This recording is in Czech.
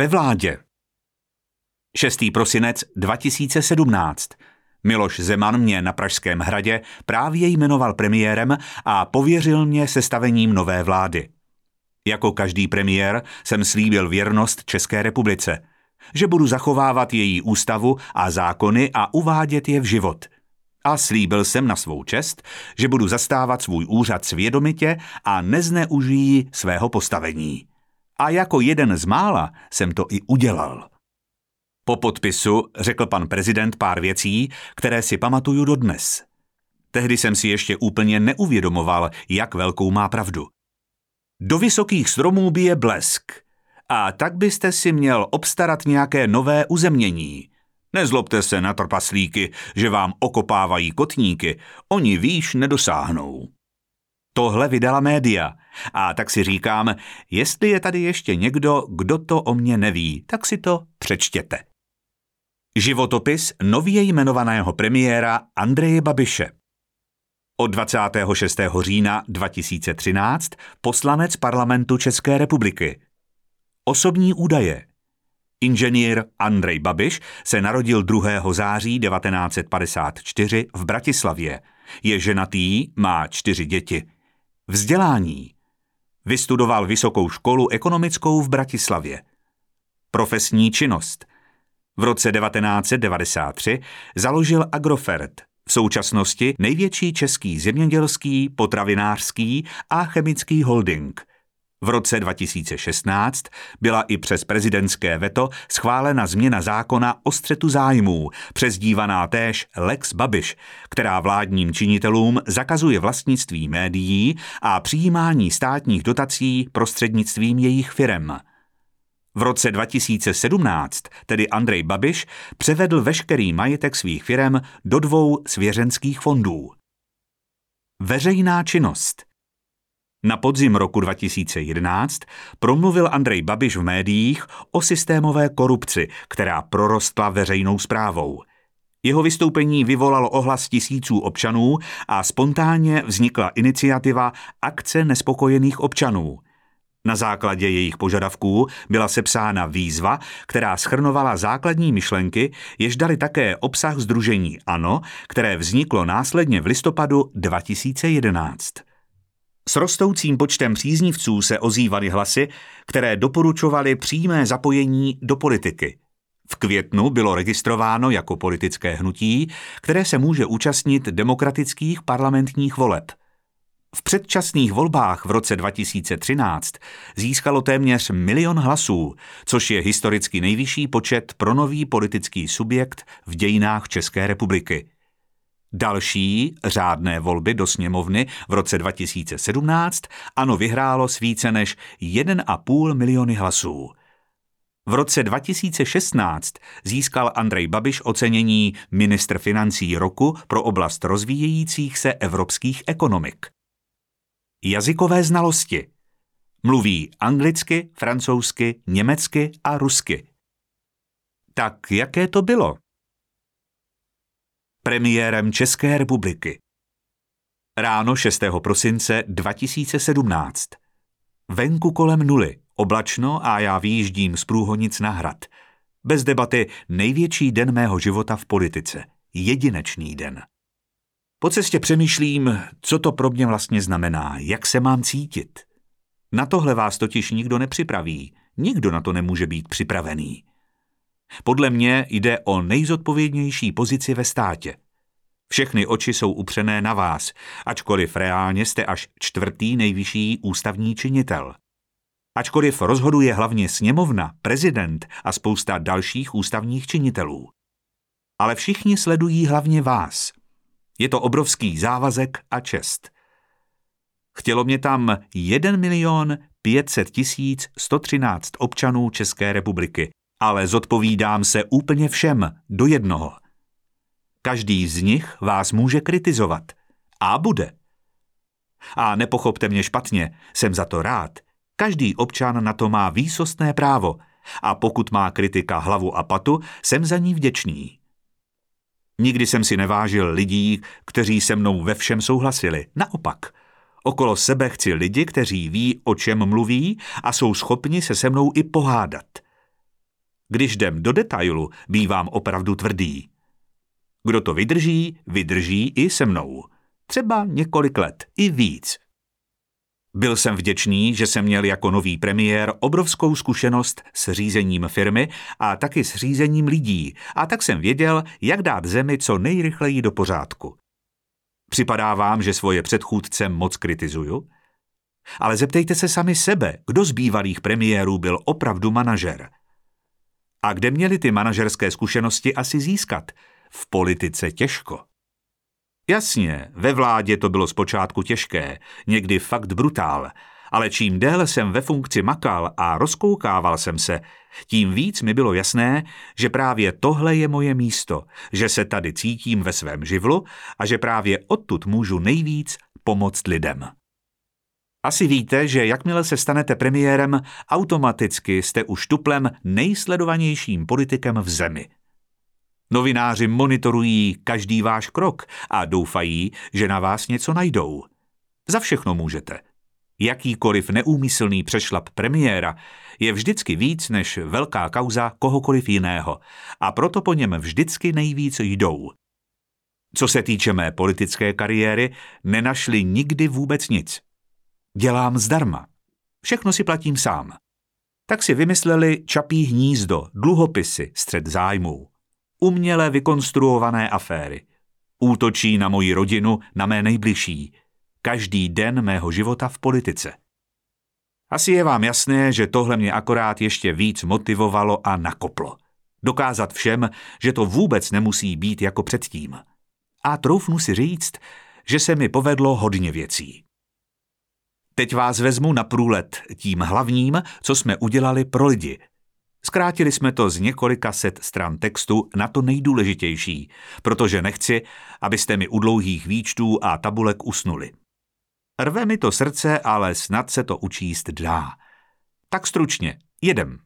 Ve vládě 6. prosinec 2017 Miloš Zeman mě na Pražském hradě právě jmenoval premiérem a pověřil mě sestavením nové vlády. Jako každý premiér jsem slíbil věrnost České republice, že budu zachovávat její ústavu a zákony a uvádět je v život. A slíbil jsem na svou čest, že budu zastávat svůj úřad svědomitě a nezneužijí svého postavení. A jako jeden z mála jsem to i udělal. Po podpisu řekl pan prezident pár věcí, které si pamatuju dodnes. Tehdy jsem si ještě úplně neuvědomoval, jak velkou má pravdu. Do vysokých stromů bije blesk. A tak byste si měl obstarat nějaké nové uzemnění. Nezlobte se na trpaslíky, že vám okopávají kotníky, oni výš nedosáhnou. Tohle vydala média. A tak si říkám, jestli je tady ještě někdo, kdo to o mě neví, tak si to přečtěte. Životopis nově jmenovaného premiéra Andreje Babiše. Od 26. října 2013 poslanec parlamentu České republiky. Osobní údaje. Inženýr Andrej Babiš se narodil 2. září 1954 v Bratislavě. Je ženatý, má čtyři děti. Vzdělání. Vystudoval vysokou školu ekonomickou v Bratislavě. Profesní činnost. V roce 1993 založil Agrofert, v současnosti největší český zemědělský, potravinářský a chemický holding. V roce 2016 byla i přes prezidentské veto schválena změna zákona o střetu zájmů, přezdívaná též Lex Babiš, která vládním činitelům zakazuje vlastnictví médií a přijímání státních dotací prostřednictvím jejich firem. V roce 2017 tedy Andrej Babiš převedl veškerý majetek svých firem do dvou svěřenských fondů. Veřejná činnost Na podzim roku 2011 promluvil Andrej Babiš v médiích o systémové korupci, která prorostla veřejnou zprávou. Jeho vystoupení vyvolalo ohlas tisíců občanů a spontánně vznikla iniciativa Akce nespokojených občanů – na základě jejich požadavků byla sepsána výzva, která schrnovala základní myšlenky, jež dali také obsah Združení ANO, které vzniklo následně v listopadu 2011. S rostoucím počtem příznivců se ozývaly hlasy, které doporučovaly přímé zapojení do politiky. V květnu bylo registrováno jako politické hnutí, které se může účastnit demokratických parlamentních voleb. V předčasných volbách v roce 2013 získalo téměř milion hlasů, což je historicky nejvyšší počet pro nový politický subjekt v dějinách České republiky. Další řádné volby do sněmovny v roce 2017 ano vyhrálo s více než 1,5 miliony hlasů. V roce 2016 získal Andrej Babiš ocenění ministr financí roku pro oblast rozvíjejících se evropských ekonomik. Jazykové znalosti. Mluví anglicky, francouzsky, německy a rusky. Tak jaké to bylo? Premiérem České republiky. Ráno 6. prosince 2017. Venku kolem nuly, oblačno a já výjíždím z Průhonic na hrad. Bez debaty největší den mého života v politice. Jedinečný den. Po cestě přemýšlím, co to pro mě vlastně znamená, jak se mám cítit. Na tohle vás totiž nikdo nepřipraví, nikdo na to nemůže být připravený. Podle mě jde o nejzodpovědnější pozici ve státě. Všechny oči jsou upřené na vás, ačkoliv reálně jste až čtvrtý nejvyšší ústavní činitel. Ačkoliv rozhoduje hlavně sněmovna, prezident a spousta dalších ústavních činitelů. Ale všichni sledují hlavně vás – je to obrovský závazek a čest. Chtělo mě tam 1 milion 500 tisíc 113 občanů České republiky, ale zodpovídám se úplně všem do jednoho. Každý z nich vás může kritizovat. A bude. A nepochopte mě špatně, jsem za to rád. Každý občan na to má výsostné právo a pokud má kritika hlavu a patu, jsem za ní vděčný. Nikdy jsem si nevážil lidí, kteří se mnou ve všem souhlasili. Naopak. Okolo sebe chci lidi, kteří ví, o čem mluví a jsou schopni se se mnou i pohádat. Když jdem do detailu, bývám opravdu tvrdý. Kdo to vydrží, vydrží i se mnou. Třeba několik let, i víc. Byl jsem vděčný, že jsem měl jako nový premiér obrovskou zkušenost s řízením firmy a taky s řízením lidí a tak jsem věděl, jak dát zemi co nejrychleji do pořádku. Připadá vám, že svoje předchůdce moc kritizuju? Ale zeptejte se sami sebe, kdo z bývalých premiérů byl opravdu manažer. A kde měli ty manažerské zkušenosti asi získat? V politice těžko. Jasně, ve vládě to bylo zpočátku těžké, někdy fakt brutál, ale čím déle jsem ve funkci makal a rozkoukával jsem se, tím víc mi bylo jasné, že právě tohle je moje místo, že se tady cítím ve svém živlu a že právě odtud můžu nejvíc pomoct lidem. Asi víte, že jakmile se stanete premiérem, automaticky jste už tuplem nejsledovanějším politikem v zemi – Novináři monitorují každý váš krok a doufají, že na vás něco najdou. Za všechno můžete. Jakýkoliv neúmyslný přešlap premiéra je vždycky víc než velká kauza kohokoliv jiného a proto po něm vždycky nejvíc jdou. Co se týče mé politické kariéry, nenašli nikdy vůbec nic. Dělám zdarma. Všechno si platím sám. Tak si vymysleli čapí hnízdo, dluhopisy, střed zájmů uměle vykonstruované aféry. Útočí na moji rodinu, na mé nejbližší. Každý den mého života v politice. Asi je vám jasné, že tohle mě akorát ještě víc motivovalo a nakoplo. Dokázat všem, že to vůbec nemusí být jako předtím. A troufnu si říct, že se mi povedlo hodně věcí. Teď vás vezmu na průlet tím hlavním, co jsme udělali pro lidi – Zkrátili jsme to z několika set stran textu na to nejdůležitější, protože nechci, abyste mi u dlouhých výčtů a tabulek usnuli. Rve mi to srdce, ale snad se to učíst dá. Tak stručně, jedem.